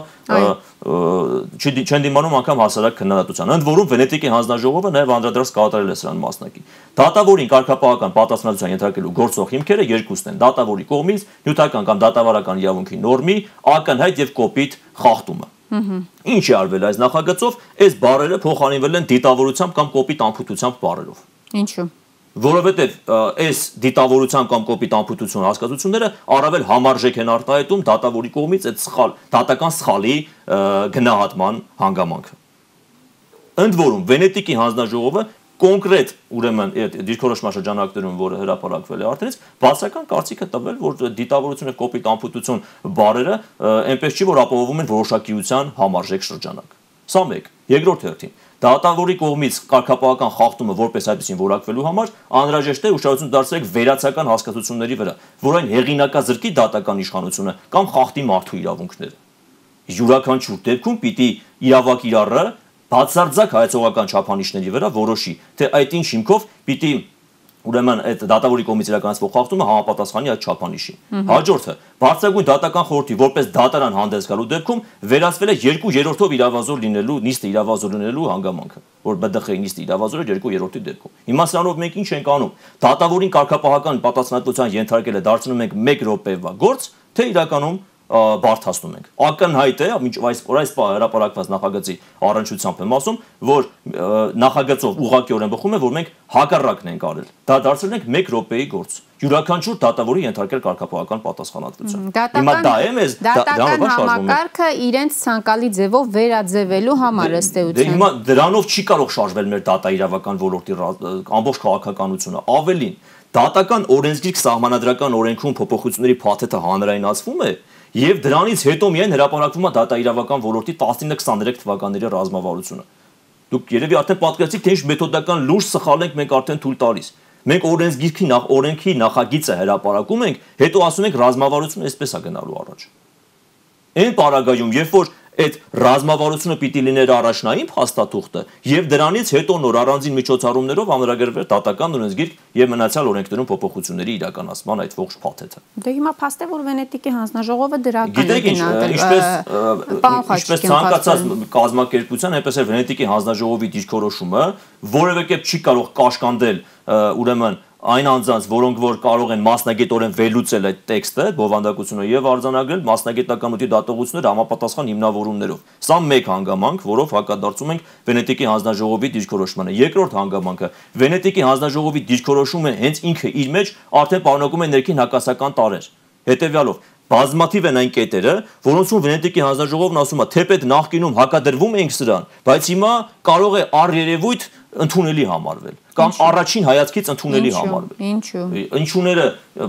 չեն դիմանում անգամ հասարակ քննադատության։ Ընդ որում Վենետիկի հանձնաժողովը նաև անդրադարձ կատարել է սրան մասնակի։ Դատավորին կարգապահական պատասխանատվության ենթարկելու գործող հիմքերը երկուսն են՝ դատավորի կողմից նյութական կամ դատավարական իրավունքի նորմի ակնհայտ եւ կոպիտ խախտումը։ Ինչ է արվել այս նախագծով, այս բարերը փոխանցվել են դիտավորությամբ կամ կոպիտ անփութությամբ բարերով։ Ինչու՞ որովհետև այս դիտավորության կամ կոպիտ անփութություն հասկացությունները առավել համարժեք են արտահայտում դատավորի կողմից այդ սխալ դատական սխալի գնահատման հանգամանքը։ Ընդ որում Վենետիկի հանձնաժողովը կոնկրետ ուրեմն այդ դիրքորոշման շրջանակներում, որը հրապարակվել է արդենից, բացական կարծիքը տվել, որ դիտավորությունը կոպիտ անփութություն բարերը այնպես չի, որ ապահովում են որոշակիության համարժեք շրջանակ։ Սա մեկ։ Երկրորդ հերթին դատավորի կողմից կարգապահական խախտումը որպես այդպեսին որակվելու համար անհրաժեշտ է ուշադրություն դարձնել վերացական հասկացությունների վրա, որ այն հեղինակազրկի դատական իշխանությունը կամ խախտի մարդու իրավունքները։ Յուրաքանչյուր դեպքում պիտի իրավակ իրառը բացարձակ հայացողական չափանիշների վրա որոշի, թե այդ ինչ հիմքով պիտի ուրեմն այդ դատավորի կողմից իրականացվող խախտումը համապատասխանի այդ չափանիշին։ Հաջորդը, բարձրագույն դատական խորհրդի որպես դատարան հանդես գալու դեպքում վերացվել է 2/3-ով իրավազոր լինելու նիստը իրավազոր լինելու հանգամանքը, որ ԲԴԽ-ի նիստը իրավազոր է 2/3-ի դեպքում։ Հիմա սրանով մենք ինչ ենք անում։ Դատավորին կարգապահական պատասխանատվության ենթարկելը դարձնում ենք 1 րոպեվա գործ, թե իրականում բարթացնում ենք։ Ակնհայտ է, ինչ այս որ այս հրապարակված նախագծի առնչությամբ եմ ասում, որ նախագծով ուղղակիորեն բխում է, որ մենք հակառակն ենք արել։ Դա դարձրել ենք 1 րոպեի գործ։ Յուրաքանչյուր դատավորի ենթարկել կարգապահական պատասխանատվություն։ Հիմա դա է մեզ դատական համակարգը իրենց ցանկալի ձևով վերաձևելու համար ըստ էության։ Դե հիմա դրանով չի կարող շարժվել մեր դատա իրավական ոլորտի ամբողջ քաղաքականությունը։ Ավելին, դատական օրենսգիր սահմանադրական օրենքում փոփոխությունների փաթեթը հանրայնացվում է, եւ դրանից հետո միայն հրապարակվում է դատաիրավական ոլորտի 19-23 թվականների ռազմավարությունը։ Դուք երևի արդեն պատկերացիք, թե ինչ մեթոդական լուրջ սխալ ենք մենք արդեն թույլ տալիս։ Մենք օրենսգիրքի նախ օրենքի նախագիծը հրապարակում ենք, հետո ասում ենք ռազմավարությունը այսպես է գնալու առաջ։ Այն պարագայում, երբ որ այդ ռազմավարությունը պիտի լիներ առաջնային փաստաթուղթը եւ դրանից հետո նոր առանձին միջոցառումներով ամրագրվել դատական օրենսգիր եւ մնացյալ օրենքներում փոփոխությունների իրականացման այդ ողջ փաթեթը։ Դե հիմա փաստ է որ Վենետիկի հանձնաժողովը դրական է գնահատել։ Ինչպես ինչպես ցանկացած կազմակերպության, այնպես էլ Վենետիկի հանձնաժողովի դիրքորոշումը որևէ կերպ չի կարող կաշկանդել ուրեմն այն անձանց, որոնք որ կարող են մասնագետորեն վերլուծել այդ տեքստը, բովանդակությունը եւ արձանագրել մասնագիտականությունի դատողությունները համապատասխան հիմնավորումներով։ Սա մեկ հանգամանք, որով հակադարձում ենք Վենետիկի հանձնաժողովի դիրքորոշմանը։ Երկրորդ հանգամանքը. Վենետիկի հանձնաժողովի դիրքորոշումը հենց ինքը իր մեջ արդեն պարունակում է ներքին հակասական տարեր։ Հետևյալով բազմաթիվ են այն կետերը, որոնցում Վենետիկի հանձնաժողովն ասում է, թեպետ նախկինում հակադրվում էինք սրան, բայց հիմա կարող է առերևույթ ընդունելի համարվել կամ առաջին հայացքից ընդունելի համարվել։ Ինչու։ Ինչուները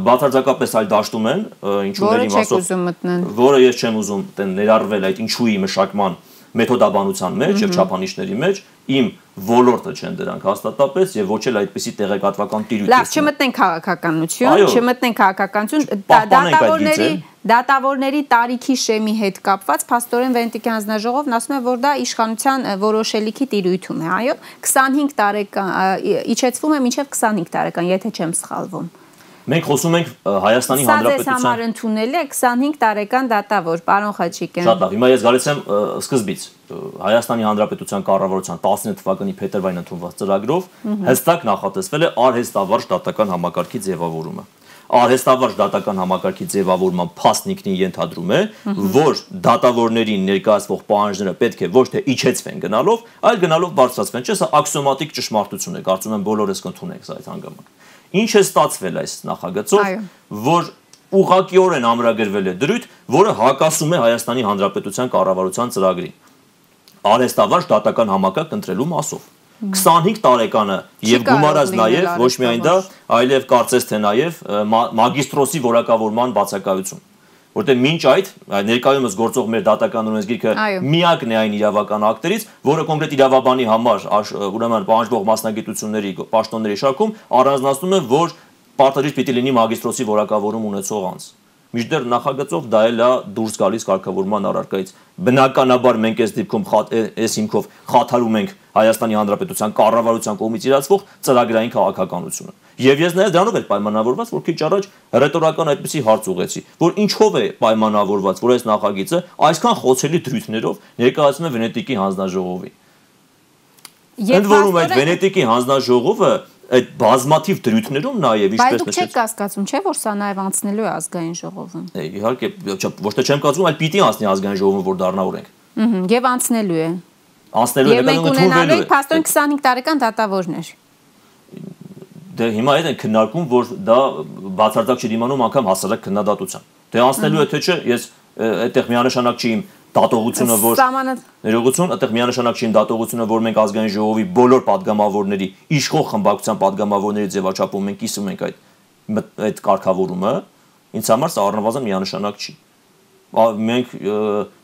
բացարձակապես այլ դաշտում են, ինչուների մասով, որը ես չեմ ուզում ներառվել այդ ինչուի մշակման մեթոդաբանության մեջ եւ չափանիշների մեջ իմ ոլորտը չեն դրանք հաստատապես եւ ոչ էլ այդպիսի տեղեկատվական տիրույթ։ Լավ, չմտնենք քաղաքականություն, չմտնենք քաղաքականություն, դատավորների դատավորների տարիքի շեմի հետ կապված փաստորեն Վենտիկի հանձնաժողովն ասում է, որ դա իշխանության որոշելիքի տիրույթում է, այո, 25 տարեկան իջեցվում է մինչև 25 տարեկան, եթե չեմ սխալվում։ Մենք խոսում ենք Հայաստանի Հանրապետության Սա ձեզ համար ընդունել է 25 տարեկան դատավոր, պարոն Խաչիկյան։ Շատ լավ, հիմա ես գալիս եմ սկզբից։ Հայաստանի Հանրապետության կառավարության 19 թվականի փետրվարին ընդունված ծրագրով հստակ նախատեսվել է արհեստավարժ դատական համակարգի ձևավորումը արհեստավարժ դատական համակարգի ձևավորման փաստնիկնի ենթադրում է, որ դատավորներին ներկայացվող պահանջները պետք է ոչ թե իջեցվեն գնալով, այլ գնալով բարձրացվեն։ Չէ՞, սա աքսիոմատիկ ճշմարտություն է, կարծում եմ բոլորս կընդունենք սա այդ հանգամանք։ Ինչ է ստացվել այս նախագծով, որ ուղղակիորեն ամրագրվել է դրույթ, որը հակասում է Հայաստանի Հանրապետության կառավարության ծրագրին։ Արհեստավարժ դատական համակարգ ընտրելու մասով 25 տարեկանը եւ գումարած նաեւ ոչ միայն դա, այլև կարծես թե նաեւ մագիստրոսի որակավորման բացակայություն որտեղ մինչ այդ ներկայումս գործող մեր դատական օրենսգիրքը միակն է այն իրավական ակտերից, որը կոնկրետ իրավաբանի համար ուրեմն պահանջվող մասնագիտությունների պաշտոնների շարքում առանձնացնում է, որ պարտադիր պիտի լինի մագիստրոսի որակավորում ունեցող անձ միջդեռ նախագծով դա էլ է դուրս գալիս կարգավորման առարկայից։ Բնականաբար մենք այս դեպքում այս հիմքով խաթարում ենք Հայաստանի Հանրապետության կառավարության կողմից իրացվող ծրագրային քաղաքականությունը։ Եվ ես նաև դրանով էլ պայմանավորված, որ քիչ առաջ ռետորական այդպեսի հարց ուղեցի, որ ինչով է պայմանավորված, որ այս նախագիծը այսքան խոցելի դրույթներով ներկայացնում է Վենետիկի հանձնաժողովի։ Ընդ որում այդ Վենետիկի հանձնաժողովը այդ բազմաթիվ դրույթներում նաև ինչպես նշեցի։ Բայց դուք չեք կասկածում, չէ՞ որ սա նաև անցնելու է ազգային ժողովում։ Իհարկե, ոչ թե չեմ կասկածում, այլ պիտի անցնի ազգային ժողովում, որ դառնա օրենք։ Ահա, եւ անցնելու է։ Անցնելու է, նկատում ընդունվելու է։ Փաստորեն 25 տարեկան դատավորներ։ Դե հիմա այդ են քննարկում, որ դա բացարձակ չի դիմանում անգամ հասարակ քննադատության։ Դե անցնելու է թե չէ, ես այդտեղ միանշանակ չի իմ դատողությունը որ ներողություն, այդտեղ միանշանակ չի դատողությունը որ մենք ազգային ժողովի բոլոր падգամավորների, իշխող խմբակցության падգամավորների ձևաչափում մենք կիսում ենք այդ այդ կարգավորումը, ինձ համար սա առնվազն միանշանակ չի մենք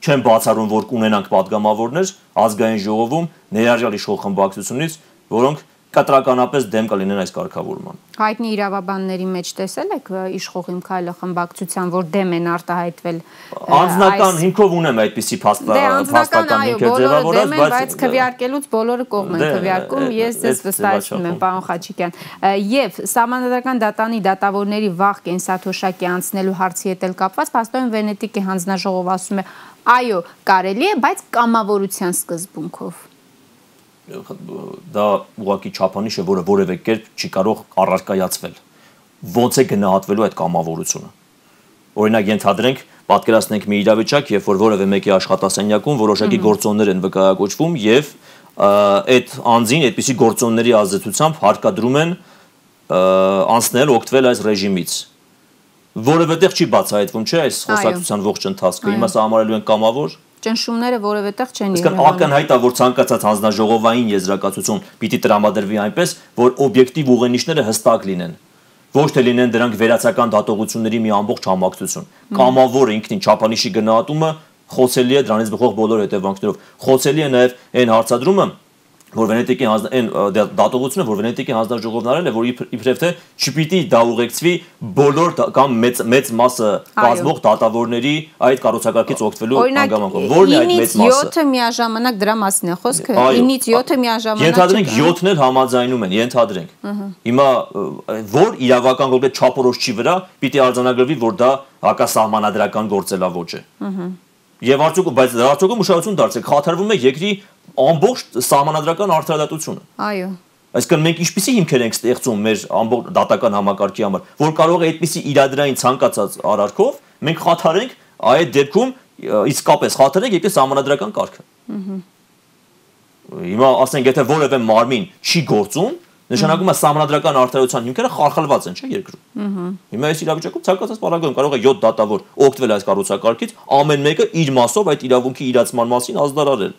չեմ բացառում որ կունենանք падգամավորներ ազգային ժողովում ներառյալ իշխող խմբակցությունից, որոնք կտրականապես դեմ կլինեն այս կարգավորման։ Հայտնի իրավաբանների մեջ տեսել եք իշխող իմ քայլը խմբակցության, որ դեմ են արտահայտվել Անձնական հիմքով ունեմ այդպիսի փաստական հիմքեր ձևավորած, բայց բայց քվեարկելուց բոլորը կողմ են դե, քվեարկում, ես ձեզ վստահեցնում եմ, պարոն Խաչիկյան։ Եվ համանդրական դատանի դատավորների վաղ կենսաթոշակի անցնելու հարցի հետ էլ կապված, փաստորեն Վենետիկի հանձնաժողով ասում է, այո, կարելի է, բայց կամավորության սկզբունքով դա ուղակի չափանիշ է, որը որևէ կերպ չի կարող առարկայացվել։ Ոնց է գնահատվելու այդ կամավորությունը։ Օրինակ ենթադրենք, պատկերացնենք մի իրավիճակ, երբ որ որևէ մեկի աշխատասենյակում որոշակի գործոններ են վկայակոչվում եւ այդ անձին այդպիսի գործոնների ազդեցությամբ հարկադրում են անցնել օգտվել այս ռեժիմից տեղ չի բացահայտվում, չէ՞, այս խոսակցության ողջ ընթացքը։ Հիմա սա համարելու են կամավոր, ճնշումները որևէ տեղ չեն եղել։ Իսկ ակնհայտ է, որ ցանկացած հանձնաժողովային եզրակացություն պիտի տրամադրվի այնպես, որ օբյեկտիվ ուղենիշները հստակ լինեն ոչ թե լինեն դրանք վերացական դատողությունների մի ամբողջ համակցություն։ Կամավոր ինքնին չափանիշի գնահատումը խոցելի է դրանից բխող բոլոր հետևանքներով։ Խոցելի է նաև այն հարցադրումը, որ Վենետիկի այն դատողությունը, որ Վենետիկի հանձնաժողովն արել է, որ իբրև թե չպիտի դա ուղեկցվի բոլոր կամ մեծ մեծ մասը կազմող դատավորների այդ կառուցակարգից օգտվելու հանգամանքով։ Որն է այդ մեծ մասը։ 7-ը միաժամանակ դրա մասին է խոսքը։ 9-ից 7-ը միաժամանակ։ Ենթադրենք 7-ն էլ համաձայնում են, ենթադրենք։ Հիմա որ իրավական գործը չափորոշչի վրա պիտի արձանագրվի, որ դա հակասահմանադրական գործելավոճ է։ Ահա Եվ արդյոք բայց արդյոք ուշադրություն դարձեք, խաթարվում է երկրի ամբողջ սահմանադրական արդարադատությունը։ Այո։ Այսինքն մենք ինչպիսի հիմքեր ենք ստեղծում մեր ամբողջ դատական համակարգի համար, որ կարող է այդպիսի իրադրային ցանկացած արարքով մենք խաթարենք այդ դեպքում իսկապես խաթարենք երկրի սահմանադրական կարգը։ Հիմա ասենք, եթե որևէ մարմին չի գործում, նշանակում է սահմանադրական արդարության հիմքերը խարխլված են, չէ՞ երկրում։ Ահա։ Հիմա այս իրավիճակում ցանկացած պարագայում կարող է 7 դատավոր օգտվել այս կառուցակարգից, ամեն մեկը իր մասով այդ իրավունքի իրացման մասին ազդարարել։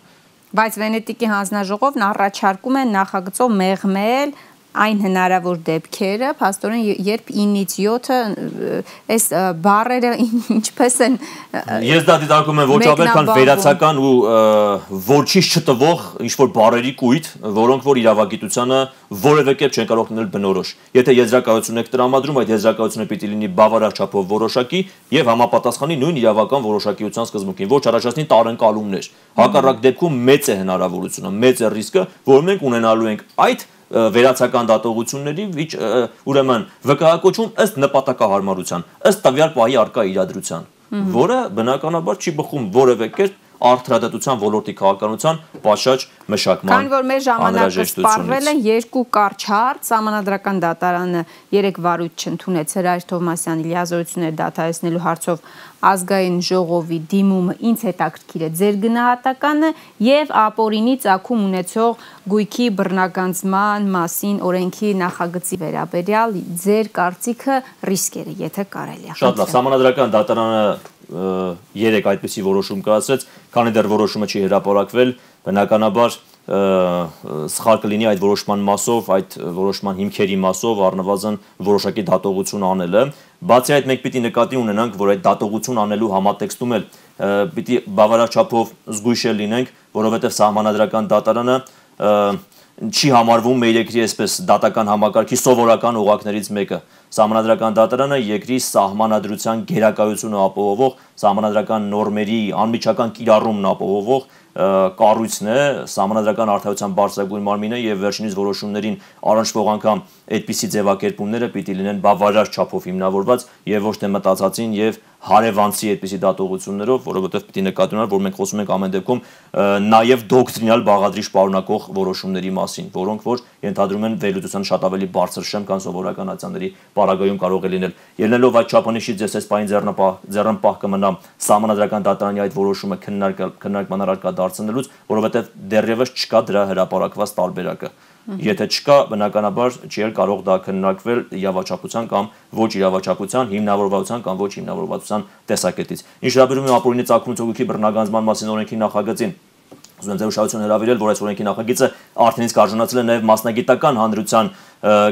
Բայց Վենետիկի հանձնաժողովն առաջարկում է նախագծով մեղմել այն հնարավոր դեպքերը, փաստորեն երբ 9-ից 7-ը այս բարերը ինչպես են Ես դա դիտարկում եմ ոչ ավելի քան վերացական ու ոչինչ չտվող ինչ որ բարերի կույտ, որոնք որ իրավագիտությանը որևէ կերպ չեն կարող դնել բնորոշ։ Եթե եզրակացություն եք տրամադրում, այդ եզրակացությունը պիտի լինի բավարար չափով որոշակի եւ համապատասխանի նույն իրավական որոշակիության սկզբունքին, ոչ առաջացնի տարընկալումներ։ Հակառակ դեպքում մեծ է հնարավորությունը, մեծ է ռիսկը, որ մենք ունենալու ենք այդ վերացական դատողությունների ուրեմն վկայակոչում ըստ նպատակահարմարության, ըստ տվյալ պահի արկա իրադրության, որը բնականաբար չի բխում որևէ կերպ արդարադատության ոլորտի քաղաքականության պատշաճ մշակման Քանի որ մեր ժամանակը սպառվել է երկու կարճ հարց, համանadrական դատարանը 3 վարույթ չընդունեց Հրայր Թովմասյանի լիազորությունները դադարեցնելու հարցով ազգային ժողովի դիմումը ինձ հետաքրքիր է ձեր գնահատականը եւ ապօրինի ցակում ունեցող գույքի բռնագանձման մասին օրենքի նախագծի վերաբերյալ ձեր կարծիքը ռիսկերը, եթե կարելի է։ Շատ լավ, համանadrական դատարանը երեք այդպիսի որոշում կայացրեց, քանի դեռ որոշումը չի հրապարակվել, բնականաբար սխալ կլինի այդ որոշման մասով, այդ որոշման հիմքերի մասով առնվազն որոշակի դատողություն անելը։ Բացի այդ մենք պիտի նկատի ունենանք, որ այդ դատողություն անելու համատեքստում էլ պիտի բավարար չափով զգույշ լինենք, որովհետև սահմանադրական դատարանը չի համարվում մեր երկրի այսպես դատական համակարգի սովորական օղակներից մեկը։ Սահմանադրական դատարանը երկրի սահմանադրության գերակայությունը ապահովող, սահմանադրական նորմերի անմիջական կիրառումն ապահովող կառույցն է համանդրական արդարության բարձրագույն մարմինը եւ վերջինիս որոշումներին առնչվող անգամ այդպիսի ձևակերպումները պիտի լինեն բավարար չափով հիմնավորված եւ ոչ թե մտածածին եւ հարևանցի այդպիսի դատողություններով, որովհետև պիտի նկատի ունենալ, որ մենք խոսում ենք ամեն դեպքում նաև դոկտրինալ բաղադրիչ պարունակող որոշումների մասին, որոնք որ ենթադրում են վերլուծության շատ ավելի բարձր շեմ կան սովորական ացանների պարագայում կարող է լինել։ Ելնելով այդ չափանիշից ես այս պայն ձեռնպահ ձեռնպահ կմնամ սահմանադրական դատարանի այդ որոշումը քննարկման առարկա դարձնելուց, որովհետև դեռևս չկա դրա հրապարակված տարբերակը։ Եթե չկա, բնականաբար չի էլ կարող դա քննարկվել իրավաչափության կամ ոչ իրավաչափության, հիմնավորվածության կամ ոչ հիմնավորվածության տեսակետից։ Ինչ վերաբերում է ապօրինի ցակում ցողուքի բռնագանձման մասին օրենքի նախագծին, ուզում եմ ձեր ուշադրությունը հրավիրել, որ այս օրենքի նախագիծը արդեն իսկ արժանացել է նաև մասնագիտական հանրության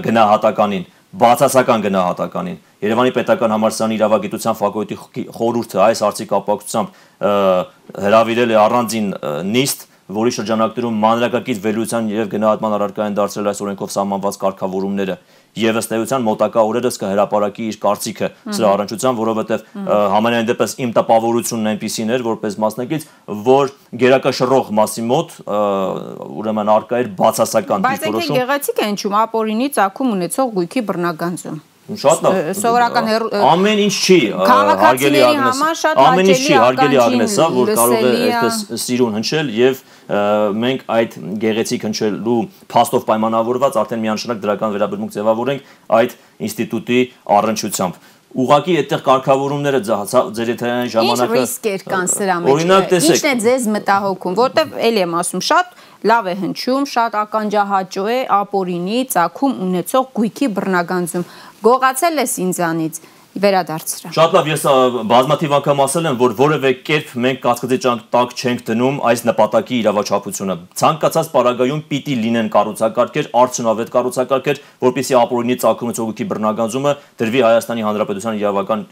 գնահատականին բացասական գնահատականին Երևանի պետական համալսարանի իրավագիտության ֆակուլտետի խորհուրդը այս արծի կապակցությամբ հրավիրել է առանձին նիստ որի շրջանակներում մանրակակից վերլուծության եւ գնահատման առարկա են դարձրել այս օրենքով սահմանված կարգավորումները եւ ըստ էության մոտակա օրերս կհրապարակի իր կարծիքը սրա առնչությամբ, որովհետեւ համենայն դեպս իմ տպավորությունն այնպեսին էր, որպես մասնակից, որ գերակաշռող մասի մոտ ուրեմն արկա էր բացասական դիրքորոշում։ Բայց այնքան գեղեցիկ է ինչու ապօրինի ցակում ունեցող գույքի բռնագանձում։ Շատ լավ։ Սովորական ամեն ինչ չի հարգելի Ագնես։ Ամեն ինչ չի հարգելի Ագնես, հա, որ կարող է այսպես սիրուն հնչել եւ մենք այդ գեղեցիկ հնչելու փաստով պայմանավորված արդեն միանշանակ դրական վերաբերմունք ձևավորենք այդ ինստիտուտի առնչությամբ ուղակի այդտեղ կարգավորումները ձեր եթերային ժամանակը Ինչ ռիսկեր կան սրա մեջ։ Ինչն է ձեզ մտահոգում, որտեվ ելի եմ ասում, շատ լավ է հնչում, շատ ականջահաճո է ապորինի ցակում ունեցող գույքի բռնագանձում գողացել ես ինձանից վերադարձրա։ Շատ լավ, ես բազմաթիվ անգամ ասել եմ, որ որևէ կերպ մենք կասկածի տակ չենք դնում այս նպատակի իրավաչափությունը։ Ցանկացած պարագայում պիտի լինեն կառուցակարգեր, արդյունավետ կառուցակարգեր, որպեսզի ապօրինի ցակումը ծողուքի բռնագանձումը դրվի Հայաստանի Հանրապետության իրավական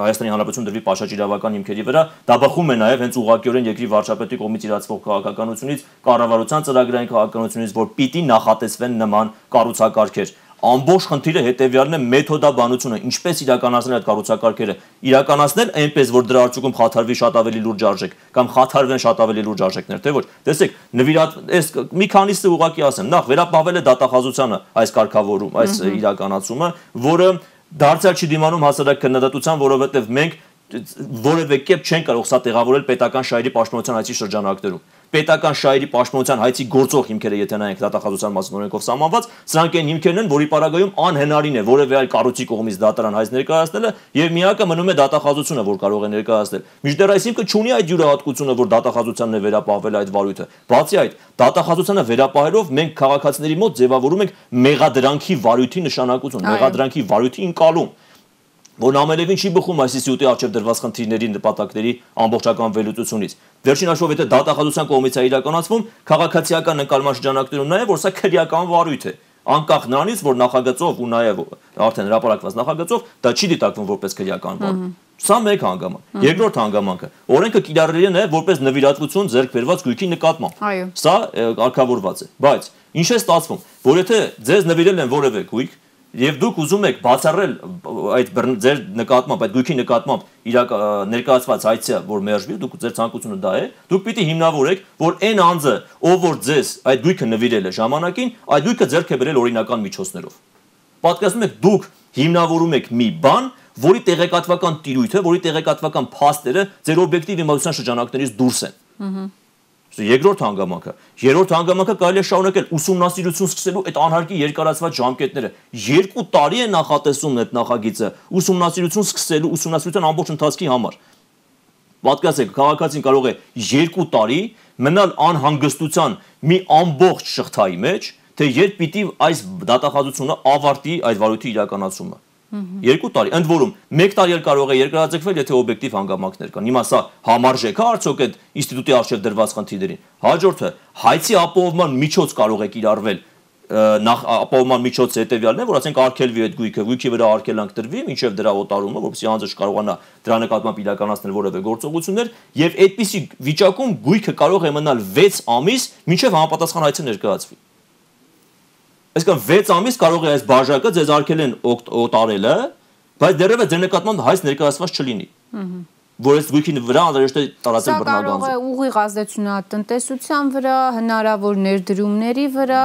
Հայաստանի Հանրապետություն դրվի պաշաճ իրավական հիմքերի վրա, դա բխում է նաև հենց ուղղակիորեն երկրի վարչապետի կողմից իրացվող քաղաքականությունից, կառավարության ծրագրային քաղաքականությունից, որ պիտի նախատեսվեն նման կառուցակարգեր ամբողջ խնդիրը հետեւյալն է մեթոդաբանությունը, ինչպես իրականացնել այդ կառուցակարգերը։ Իրականացնել այնպես, որ դրա արդյունքում խաթարվի շատ ավելի լուրջ արժեք կամ խաթարվեն շատ ավելի լուրջ արժեքներ, թե ոչ։ Տեսեք, նվիրատ այս մի քանիսը ուղակի ասեմ, նախ վերապահվել է դատախազությանը այս կարգավորում, այս իրականացումը, որը դարձյալ չի դիմանում հասարակ քննադատության, որովհետև մենք որևէ կերպ չեն կարող սա տեղավորել պետական շահերի պաշտպանության հայցի շրջանակներում պետական շահերի պաշտպանության հայցի գործող հիմքերը, եթե նայենք դատախազության մասին օրենքով սահմանված, սրանք այն հիմքերն են, որի պարագայում անհնարին է որևէ այլ կառույցի կողմից դատարան հայց ներկայացնելը եւ միակը մնում է դատախազությունը, որ կարող է ներկայացնել։ Միջդեռ այս հիմքը չունի այդ յուրահատկությունը, որ դատախազությանն է վերապահվել այդ վարույթը։ Բացի այդ, դատախազությանը վերապահելով մենք քաղաքացիների մոտ ձևավորում ենք մեղադրանքի վարույթի նշանակություն, մեղադրանքի վարույթի ընկալում որն ամենևին չի բխում ինստիտուտի արժև դրված խնդիրների նպատակների ամբողջական վերլուծությունից։ Վերջին հաշվով եթե դատախազության կողմից է իրականացվում, քաղաքացիական նկարման շրջանակներում նաև որ սա քրեական վարույթ է անկախ նրանից որ նախագծով ու նաև արդեն հրապարակված նախագծով դա չի դիտակվում որպես քրեական վարույթ։ Սա մեկ հանգամանք։ Երկրորդ հանգամանքը, օրենքը կիրառելի է նաև որպես նվիրատվություն ձեռք բերված գույքի նկատմամբ։ Սա արկավորված է, բայց ինչ է ստացվում, որ եթե ձեզ նվիրել են որևէ գույք, Եվ դուք ուզում եք բացառել այդ ձեր նկատմամբ, այդ գույքի նկատմամբ իրակ ներկայացված հայցը, որ մերժվի, դուք ձեր ցանկությունը դա է, դուք պիտի հիմնավորեք, որ այն անձը, ով որ ձեզ այդ գույքը նվիրել է ժամանակին, այդ գույքը ձեռք է բերել օրինական միջոցներով։ Պատկերացնում եք, դուք հիմնավորում եք մի բան, որի տեղեկատվական տիրույթը, որի տեղեկատվական փաստերը ձեր օբյեկտիվ իմացության շրջանակներից դուրս են։ Ահա Երկրորդ հանգամանքը։ Երրորդ հանգամանքը կարելի է շարունակել ուսումնասիրություն սկսելու այդ անհարկի երկարացված ժամկետները։ 2 տարի է նախատեսում այդ նախագիծը ուսումնասիրություն սկսելու ուսումնասիրության ամբողջ ընթացքի համար։ Պատկերացեք, քաղաքացին կարող է 2 տարի մնալ անհանգստության մի ամբողջ շղթայի մեջ, թե երբ պիտի այս դատախազությունը ավարտի այդ վարույթի իրականացումը։ Երկու տարի, ընդ որում, 1 տարի էլ կարող է երկարաձգվել, եթե օբյեկտիվ հանգամանքներ կան։ Հիմա սա համարժեք է արդյոք այդ ինստիտուտի արժև դրված խնդիրներին։ Հաջորդը, հայցի ապահովման միջոց կարող է կիրառվել նախ ապահովման միջոցը հետեւյալն է, որ ասենք արկելվի այդ գույքը, գույքի վրա արկելանք տրվի, ինչև դրա օտարումը, որպեսզի անձը չկարողանա դրա նկատմամբ իրականացնել որևէ գործողություններ, եւ այդպիսի վիճակում գույքը կարող է մնալ 6 ամիս, մինչև համապատասխան հայցը ներկայացվի։ Այսինքն 6 ամիս կարող է այս բաժակը ձեզ արկել են օտարելը, բայց դեռևս ձեր նկատմամբ հայց ներկայացված չլինի։ Ահա որ այս գույքի վրա անհրաժեշտ է տարածել բռնագանձը։ Սա կարող է ուղիղ ազդեցություն տնտեսության վրա, հնարավոր ներդրումների վրա։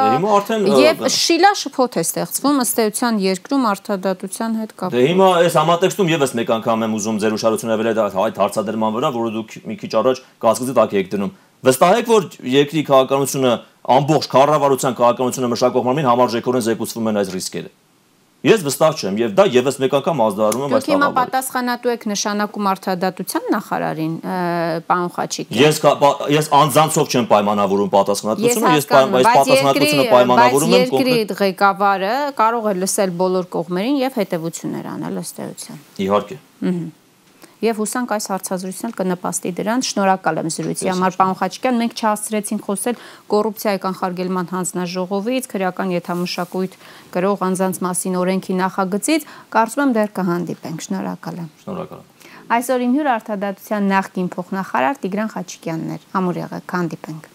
Դե եւ շիլա շփոթ է ստեղծվում ըստ էության երկրում արդադատության հետ կապված։ Դե հիմա այս համատեքստում եւս մեկ անգամ եմ ուզում ձեր ուշադրությունը վերել այդ հարցադրման վրա, որը դուք մի քիչ առաջ կասկածի տակ եք դնում։ Վստահ եք, որ երկրի քաղաքականությունը ամբողջ կառավարության քաղաքականությունը մշակող մարմին համարժեքորեն զեկուցվում են այս ռիսկերը։ Ես վստահ չեմ եւ դա եւս մեկ անգամ ազդարարում եմ այս տաղավարը։ Դուք հիմա պատասխանատու եք նշանակում արդարադատության նախարարին, պարոն Խաչիկյան։ Ես ես անձանցով չեմ պայմանավորում պատասխանատվությունը, ես այս պատասխանատվությունը պայմանավորում եմ կոնկրետ երկրի ղեկավարը կարող է լսել բոլոր կողմերին եւ հետեւություններ անել ըստ էության։ Իհարկե։ Ահա եւ հուսանք այս հարցազրույցն կնպաստի դրան։ Շնորհակալ եմ զրույցի համար, պարոն Խաչիկյան։ Մենք չհասցրեցինք խոսել կոռուպցիայի կանխարգելման հանձնաժողովից, քրեական եթամշակույթ գրող անձանց մասին օրենքի նախագծից։ Կարծում եմ դեռ կհանդիպենք։ Շնորհակալ եմ։ Շնորհակալ եմ։ Այսօր իմ հյուր արտադատության նախկին փոխնախարար Տիգրան Խաչիկյանն էր։ Ամուր եղեք, հանդիպենք։